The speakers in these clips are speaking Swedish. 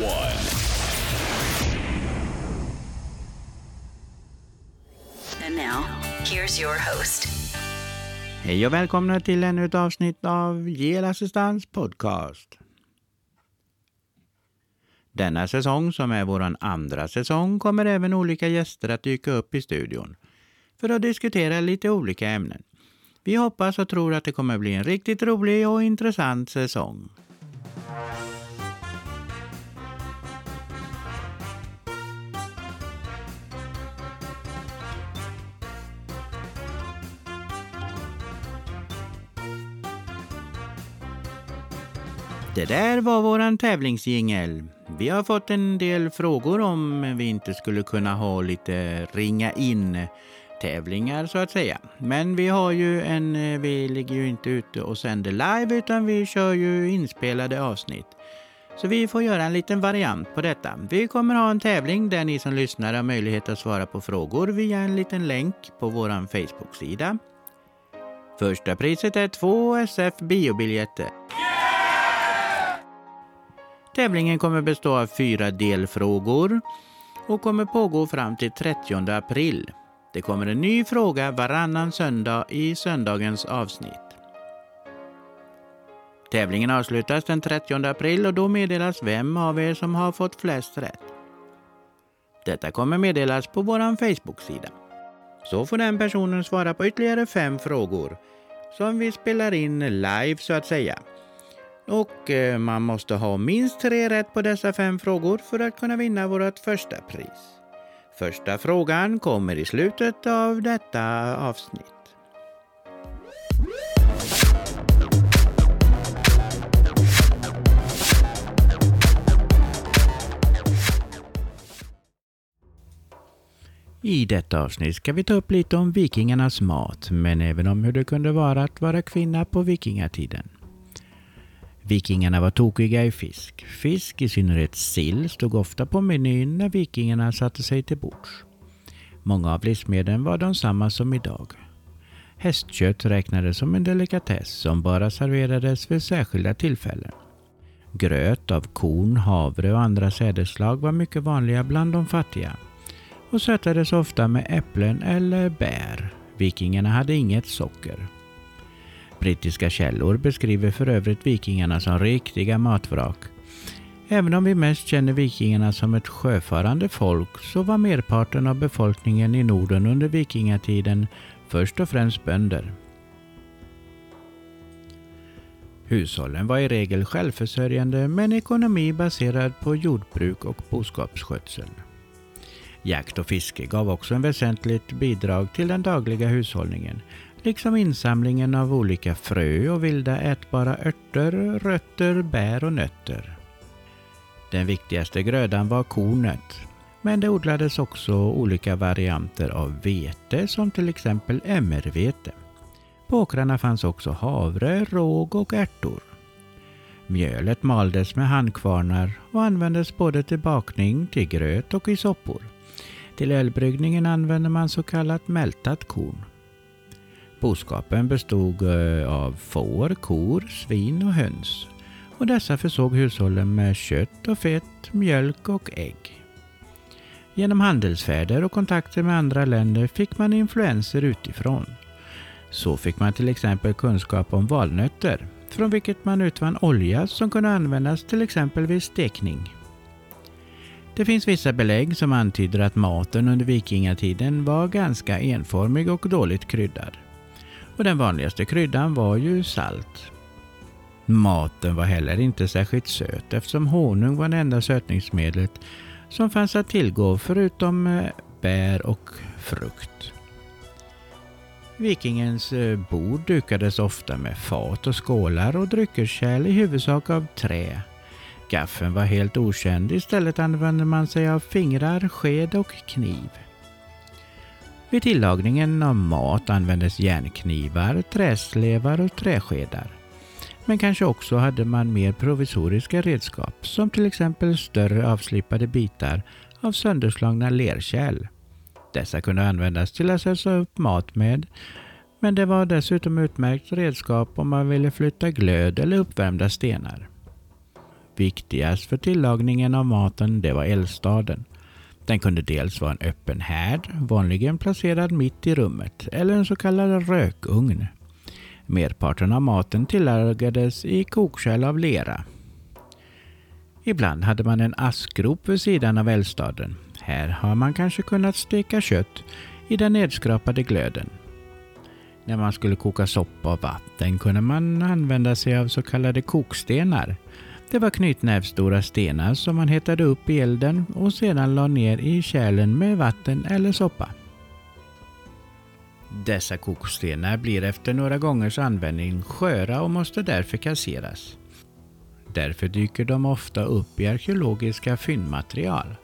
one. And now, here's your host, Hej och välkomna till ännu ett avsnitt av Gelassistans podcast. Denna säsong, som är vår andra säsong, kommer även olika gäster att dyka upp i studion för att diskutera lite olika ämnen. Vi hoppas och tror att det kommer bli en riktigt rolig och intressant säsong. Det där var våran tävlingsjingel. Vi har fått en del frågor om vi inte skulle kunna ha lite ringa in tävlingar så att säga. Men vi har ju en, vi ligger ju inte ute och sänder live utan vi kör ju inspelade avsnitt. Så vi får göra en liten variant på detta. Vi kommer ha en tävling där ni som lyssnar har möjlighet att svara på frågor via en liten länk på våran Facebook-sida. Första priset är två SF biobiljetter. Tävlingen kommer bestå av fyra delfrågor och kommer pågå fram till 30 april. Det kommer en ny fråga varannan söndag i söndagens avsnitt. Tävlingen avslutas den 30 april och då meddelas vem av er som har fått flest rätt. Detta kommer meddelas på vår Facebook-sida. Så får den personen svara på ytterligare fem frågor som vi spelar in live så att säga. Och eh, man måste ha minst tre rätt på dessa fem frågor för att kunna vinna vårt första pris. Första frågan kommer i slutet av detta avsnitt. I detta avsnitt ska vi ta upp lite om vikingarnas mat, men även om hur det kunde vara att vara kvinna på vikingatiden. Vikingarna var tokiga i fisk. Fisk, i synnerhet sill, stod ofta på menyn när vikingarna satte sig till bords. Många av livsmedlen var de samma som idag. Hästkött räknades som en delikatess som bara serverades vid särskilda tillfällen. Gröt av korn, havre och andra sädesslag var mycket vanliga bland de fattiga och sötades ofta med äpplen eller bär. Vikingarna hade inget socker. Brittiska källor beskriver för övrigt vikingarna som riktiga matvrak. Även om vi mest känner vikingarna som ett sjöfarande folk så var merparten av befolkningen i Norden under vikingatiden först och främst bönder. Hushållen var i regel självförsörjande med en ekonomi baserad på jordbruk och boskapsskötsel. Jakt och fiske gav också en väsentligt bidrag till den dagliga hushållningen liksom insamlingen av olika frö och vilda ätbara örter, rötter, bär och nötter. Den viktigaste grödan var kornet, men det odlades också olika varianter av vete som till exempel emmervete. På åkrarna fanns också havre, råg och ärtor. Mjölet maldes med handkvarnar och användes både till bakning, till gröt och i soppor. Till ölbryggningen använde man så kallat mältat korn. Boskapen bestod eh, av får, kor, svin och höns. Och dessa försåg hushållen med kött och fett, mjölk och ägg. Genom handelsfärder och kontakter med andra länder fick man influenser utifrån. Så fick man till exempel kunskap om valnötter, från vilket man utvann olja som kunde användas till exempel vid stekning. Det finns vissa belägg som antyder att maten under vikingatiden var ganska enformig och dåligt kryddad och den vanligaste kryddan var ju salt. Maten var heller inte särskilt söt eftersom honung var det enda sötningsmedlet som fanns att tillgå förutom eh, bär och frukt. Vikingens eh, bord dukades ofta med fat och skålar och dryckeskärl i huvudsak av trä. Gaffeln var helt okänd, istället använde man sig av fingrar, sked och kniv. Vid tillagningen av mat användes järnknivar, träslevar och träskedar. Men kanske också hade man mer provisoriska redskap som till exempel större avslipade bitar av sönderslagna lerkärl. Dessa kunde användas till att sätta upp mat med men det var dessutom utmärkt redskap om man ville flytta glöd eller uppvärmda stenar. Viktigast för tillagningen av maten det var eldstaden. Den kunde dels vara en öppen härd, vanligen placerad mitt i rummet, eller en så kallad rökugn. Merparten av maten tillagades i kokkärl av lera. Ibland hade man en askgrop vid sidan av eldstaden. Här har man kanske kunnat steka kött i den nedskrapade glöden. När man skulle koka soppa och vatten kunde man använda sig av så kallade kokstenar. Det var knytnävstora stenar som man hetade upp i elden och sedan la ner i kärlen med vatten eller soppa. Dessa kokstenar blir efter några gångers användning sköra och måste därför kasseras. Därför dyker de ofta upp i arkeologiska fyndmaterial.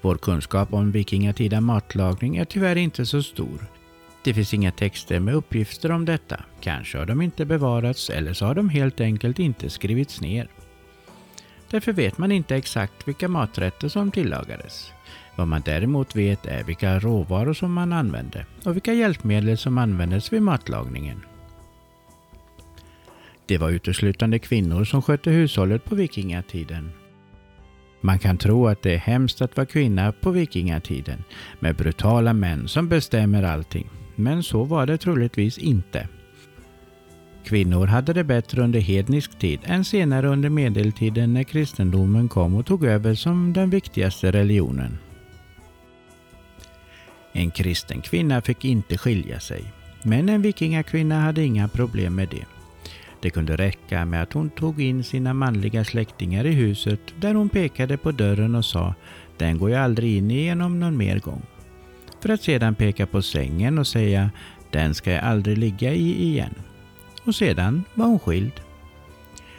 Vår kunskap om vikingatida matlagning är tyvärr inte så stor. Det finns inga texter med uppgifter om detta. Kanske har de inte bevarats eller så har de helt enkelt inte skrivits ner. Därför vet man inte exakt vilka maträtter som tillagades. Vad man däremot vet är vilka råvaror som man använde och vilka hjälpmedel som användes vid matlagningen. Det var uteslutande kvinnor som skötte hushållet på vikingatiden. Man kan tro att det är hemskt att vara kvinna på vikingatiden med brutala män som bestämmer allting. Men så var det troligtvis inte. Kvinnor hade det bättre under hednisk tid än senare under medeltiden när kristendomen kom och tog över som den viktigaste religionen. En kristen kvinna fick inte skilja sig, men en vikingakvinna hade inga problem med det. Det kunde räcka med att hon tog in sina manliga släktingar i huset där hon pekade på dörren och sa ”den går jag aldrig in igenom någon mer gång” för att sedan peka på sängen och säga ”den ska jag aldrig ligga i igen” och sedan var hon skild.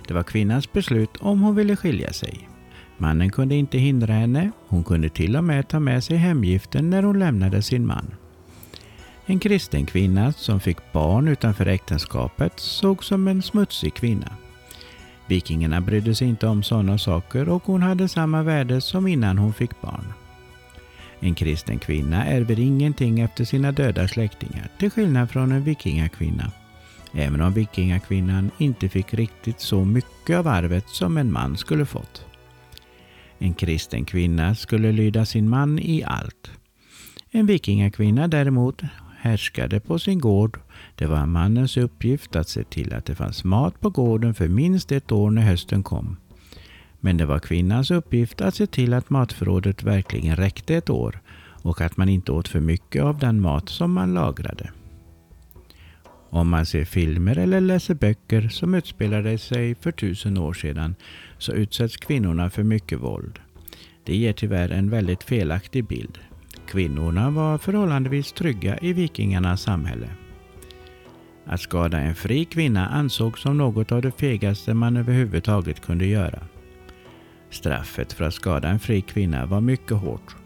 Det var kvinnans beslut om hon ville skilja sig. Mannen kunde inte hindra henne, hon kunde till och med ta med sig hemgiften när hon lämnade sin man. En kristen kvinna som fick barn utanför äktenskapet såg som en smutsig kvinna. Vikingarna brydde sig inte om sådana saker och hon hade samma värde som innan hon fick barn. En kristen kvinna ärver ingenting efter sina döda släktingar, till skillnad från en vikingakvinna. Även om vikingakvinnan inte fick riktigt så mycket av arvet som en man skulle fått. En kristen kvinna skulle lyda sin man i allt. En vikingakvinna däremot härskade på sin gård. Det var mannens uppgift att se till att det fanns mat på gården för minst ett år när hösten kom. Men det var kvinnans uppgift att se till att matförrådet verkligen räckte ett år och att man inte åt för mycket av den mat som man lagrade. Om man ser filmer eller läser böcker som utspelade sig för tusen år sedan så utsätts kvinnorna för mycket våld. Det ger tyvärr en väldigt felaktig bild. Kvinnorna var förhållandevis trygga i vikingarnas samhälle. Att skada en fri kvinna ansågs som något av det fegaste man överhuvudtaget kunde göra. Straffet för att skada en fri kvinna var mycket hårt.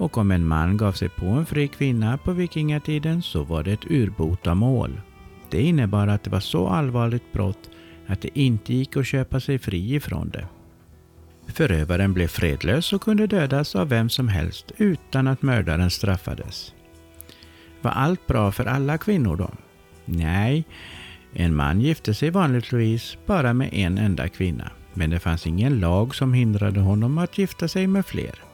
Och om en man gav sig på en fri kvinna på vikingatiden så var det ett urbotamål. Det innebar att det var så allvarligt brott att det inte gick att köpa sig fri ifrån det. Förövaren blev fredlös och kunde dödas av vem som helst utan att mördaren straffades. Var allt bra för alla kvinnor då? Nej, en man gifte sig vanligtvis bara med en enda kvinna. Men det fanns ingen lag som hindrade honom att gifta sig med fler.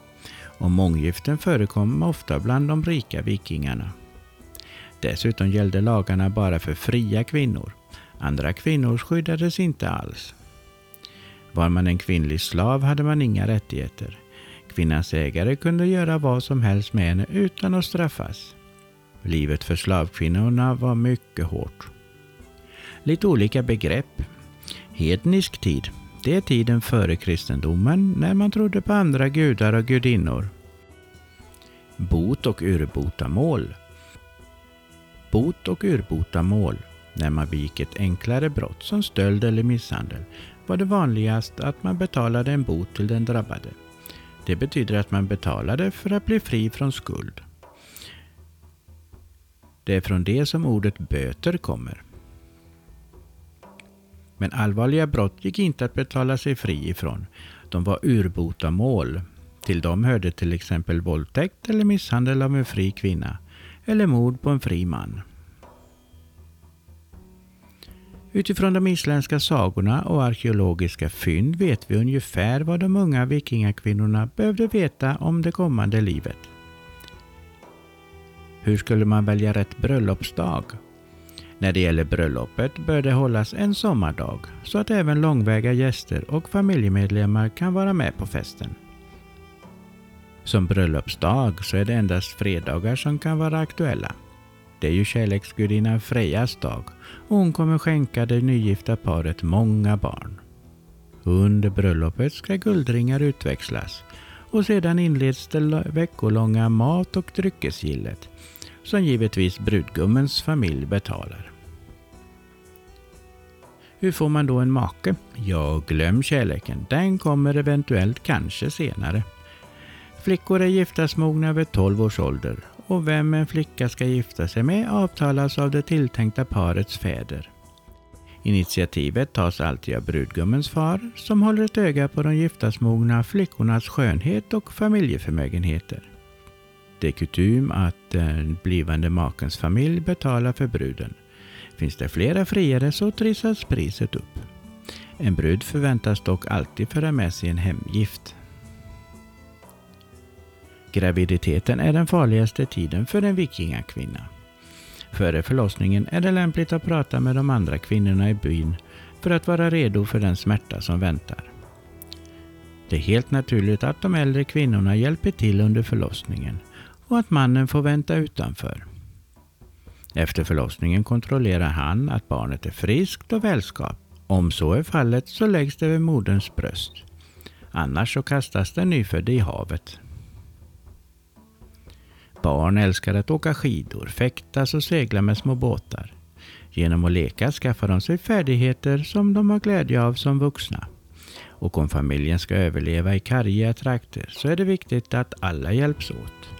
Och månggiften förekom ofta bland de rika vikingarna. Dessutom gällde lagarna bara för fria kvinnor. Andra kvinnor skyddades inte alls. Var man en kvinnlig slav hade man inga rättigheter. Kvinnans ägare kunde göra vad som helst med henne utan att straffas. Livet för slavkvinnorna var mycket hårt. Lite olika begrepp. Hednisk tid, det är tiden före kristendomen när man trodde på andra gudar och gudinnor. Bot och urbotamål. Bot och urbotamål när man begick ett enklare brott som stöld eller misshandel var det vanligast att man betalade en bot till den drabbade. Det betyder att man betalade för att bli fri från skuld. Det är från det som ordet böter kommer. Men allvarliga brott gick inte att betala sig fri ifrån. De var urbotamål. Till dem hörde till exempel våldtäkt eller misshandel av en fri kvinna eller mord på en fri man. Utifrån de isländska sagorna och arkeologiska fynd vet vi ungefär vad de unga vikingakvinnorna behövde veta om det kommande livet. Hur skulle man välja rätt bröllopsdag? När det gäller bröllopet bör det hållas en sommardag så att även långväga gäster och familjemedlemmar kan vara med på festen. Som bröllopsdag så är det endast fredagar som kan vara aktuella. Det är ju kärleksgudinnan Frejas dag och hon kommer skänka det nygifta paret många barn. Under bröllopet ska guldringar utväxlas och sedan inleds det veckolånga mat och dryckesgillet som givetvis brudgummens familj betalar. Hur får man då en make? Ja, glöm kärleken. Den kommer eventuellt kanske senare. Flickor är giftasmogna vid 12 års ålder och vem en flicka ska gifta sig med avtalas av det tilltänkta parets fäder. Initiativet tas alltid av brudgummens far som håller ett öga på de giftasmogna flickornas skönhet och familjeförmögenheter. Det är kutym att den blivande makens familj betalar för bruden. Finns det flera friare så trissas priset upp. En brud förväntas dock alltid föra med sig en hemgift. Graviditeten är den farligaste tiden för en vikingakvinna. Före förlossningen är det lämpligt att prata med de andra kvinnorna i byn för att vara redo för den smärta som väntar. Det är helt naturligt att de äldre kvinnorna hjälper till under förlossningen och att mannen får vänta utanför. Efter förlossningen kontrollerar han att barnet är friskt och välskapt. Om så är fallet så läggs det vid moderns bröst. Annars så kastas den nyfödde i havet. Barn älskar att åka skidor, fäktas och segla med små båtar. Genom att leka skaffar de sig färdigheter som de har glädje av som vuxna. Och om familjen ska överleva i karga trakter så är det viktigt att alla hjälps åt.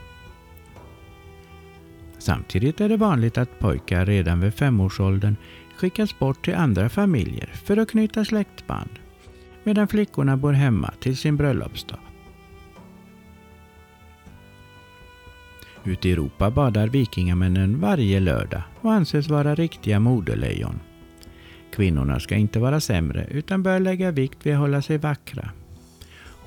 Samtidigt är det vanligt att pojkar redan vid femårsåldern skickas bort till andra familjer för att knyta släktband, medan flickorna bor hemma till sin bröllopsdag. Ute i Europa badar vikingamännen varje lördag och anses vara riktiga modelejon. Kvinnorna ska inte vara sämre utan bör lägga vikt vid att hålla sig vackra.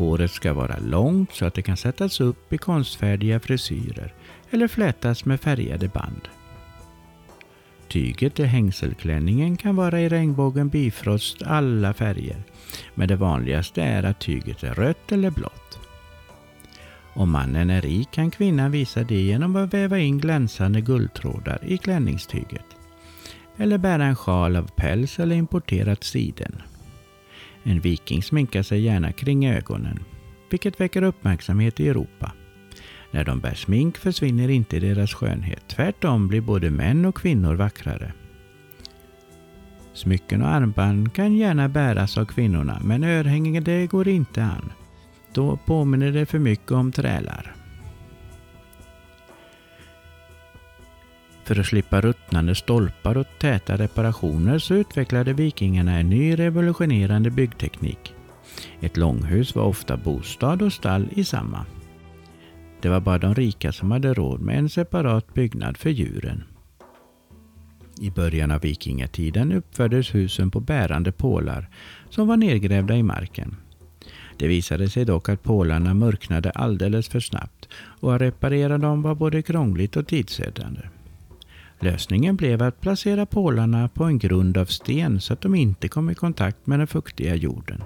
Håret ska vara långt så att det kan sättas upp i konstfärdiga frisyrer eller flätas med färgade band. Tyget till hängselklänningen kan vara i regnbågen bifrost alla färger, men det vanligaste är att tyget är rött eller blått. Om mannen är rik kan kvinnan visa det genom att väva in glänsande guldtrådar i klänningstyget. Eller bära en sjal av päls eller importerat siden. En viking sminkar sig gärna kring ögonen, vilket väcker uppmärksamhet i Europa. När de bär smink försvinner inte deras skönhet. Tvärtom blir både män och kvinnor vackrare. Smycken och armband kan gärna bäras av kvinnorna men örhängen det går inte an. Då påminner det för mycket om trälar. För att slippa ruttnande stolpar och täta reparationer så utvecklade vikingarna en ny revolutionerande byggteknik. Ett långhus var ofta bostad och stall i samma. Det var bara de rika som hade råd med en separat byggnad för djuren. I början av vikingatiden uppfördes husen på bärande pålar som var nedgrävda i marken. Det visade sig dock att pålarna mörknade alldeles för snabbt och att reparera dem var både krångligt och tidsödande. Lösningen blev att placera pålarna på en grund av sten så att de inte kom i kontakt med den fuktiga jorden.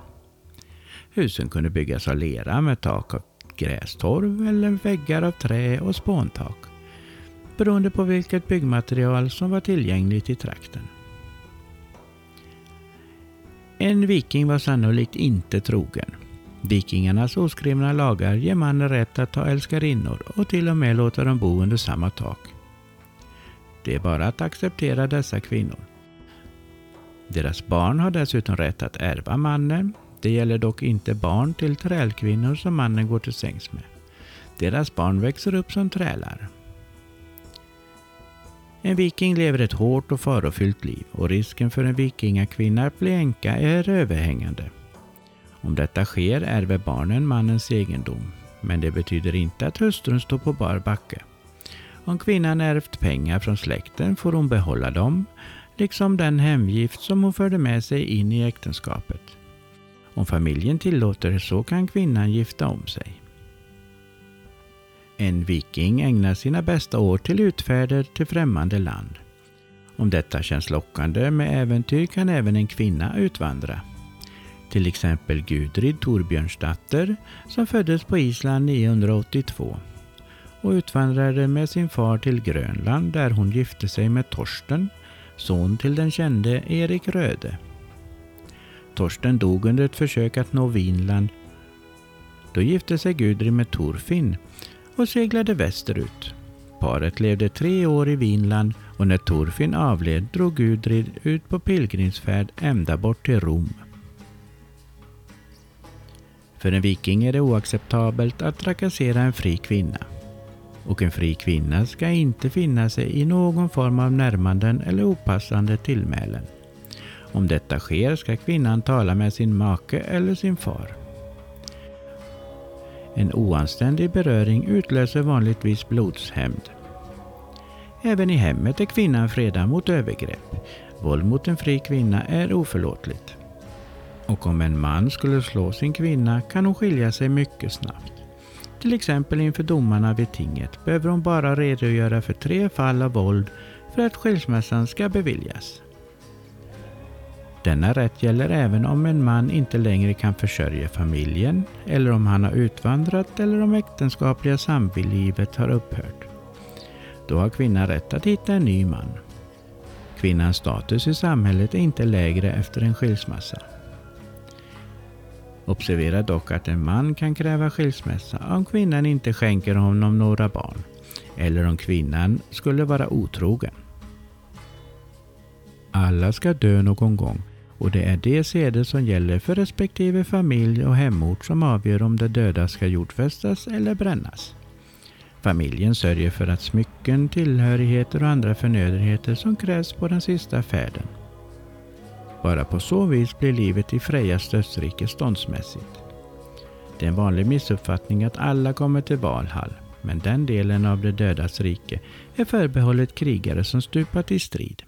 Husen kunde byggas av lera med tak av grästorv eller väggar av trä och spåntak beroende på vilket byggmaterial som var tillgängligt i trakten. En viking var sannolikt inte trogen. Vikingarnas oskrivna lagar ger mannen rätt att ta älskarinnor och till och med låta dem bo under samma tak. Det är bara att acceptera dessa kvinnor. Deras barn har dessutom rätt att ärva mannen det gäller dock inte barn till trälkvinnor som mannen går till sängs med. Deras barn växer upp som trälar. En viking lever ett hårt och farofyllt liv och risken för en vikingakvinna att bli änka är överhängande. Om detta sker ärver barnen mannens egendom, men det betyder inte att hustrun står på bar backe. Om kvinnan ärvt pengar från släkten får hon behålla dem, liksom den hemgift som hon förde med sig in i äktenskapet. Om familjen tillåter så kan kvinnan gifta om sig. En viking ägnar sina bästa år till utfärder till främmande land. Om detta känns lockande med äventyr kan även en kvinna utvandra. Till exempel Gudrid Torbjörnsdatter som föddes på Island 982 och utvandrade med sin far till Grönland där hon gifte sig med Torsten, son till den kände Erik Röde. Torsten dog under ett försök att nå Vinland. Då gifte sig Gudrid med Torfinn och seglade västerut. Paret levde tre år i Vinland och när Torfinn avled drog Gudrid ut på pilgrimsfärd ända bort till Rom. För en viking är det oacceptabelt att trakassera en fri kvinna. Och en fri kvinna ska inte finna sig i någon form av närmanden eller opassande tillmälen. Om detta sker ska kvinnan tala med sin make eller sin far. En oanständig beröring utlöser vanligtvis blodshämnd. Även i hemmet är kvinnan fredad mot övergrepp. Våld mot en fri kvinna är oförlåtligt. Och om en man skulle slå sin kvinna kan hon skilja sig mycket snabbt. Till exempel inför domarna vid tinget behöver hon bara redogöra för tre fall av våld för att skilsmässan ska beviljas. Denna rätt gäller även om en man inte längre kan försörja familjen eller om han har utvandrat eller om äktenskapliga samlivet har upphört. Då har kvinnan rätt att hitta en ny man. Kvinnans status i samhället är inte lägre efter en skilsmässa. Observera dock att en man kan kräva skilsmässa om kvinnan inte skänker honom några barn eller om kvinnan skulle vara otrogen. Alla ska dö någon gång och det är de seder som gäller för respektive familj och hemort som avgör om de döda ska jordfästas eller brännas. Familjen sörjer för att smycken, tillhörigheter och andra förnödenheter som krävs på den sista färden. Bara på så vis blir livet i Frejas dödsrike ståndsmässigt. Det är en vanlig missuppfattning att alla kommer till Valhall, men den delen av det dödas rike är förbehållet krigare som stupat i strid.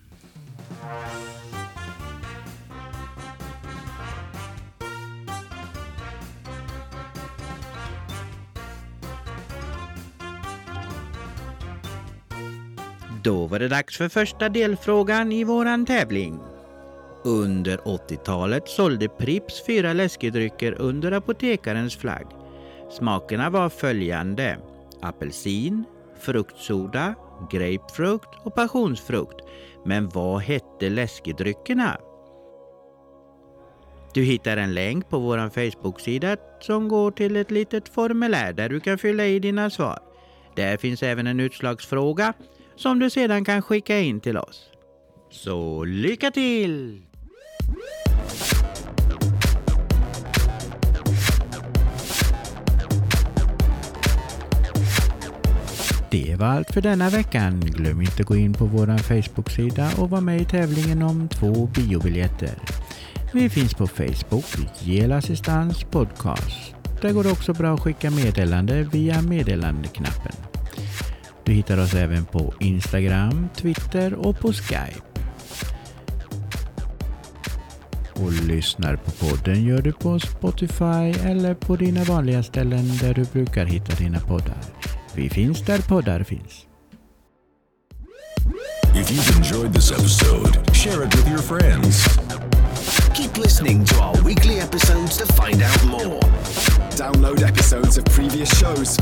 Då var det dags för första delfrågan i våran tävling. Under 80-talet sålde Pripps fyra läskedrycker under apotekarens flagg. Smakerna var följande. Apelsin, fruktsoda, grapefrukt och passionsfrukt. Men vad hette läskedryckerna? Du hittar en länk på vår Facebook-sida som går till ett litet formulär där du kan fylla i dina svar. Där finns även en utslagsfråga som du sedan kan skicka in till oss. Så lycka till! Det var allt för denna veckan. Glöm inte att gå in på vår Facebook-sida och vara med i tävlingen om två biobiljetter. Vi finns på Facebook, Gel Assistans Podcast. Där går det också bra att skicka meddelande via meddelandeknappen. Du hittar oss även på Instagram, Twitter och på Skype. Och lyssnar på podden gör du på Spotify eller på dina vanliga ställen där du brukar hitta dina poddar. Vi finns där poddar finns. If you've enjoyed this episode, share it with your friends. Keep listening to our weekly episodes to find out more. Download episodes of previous shows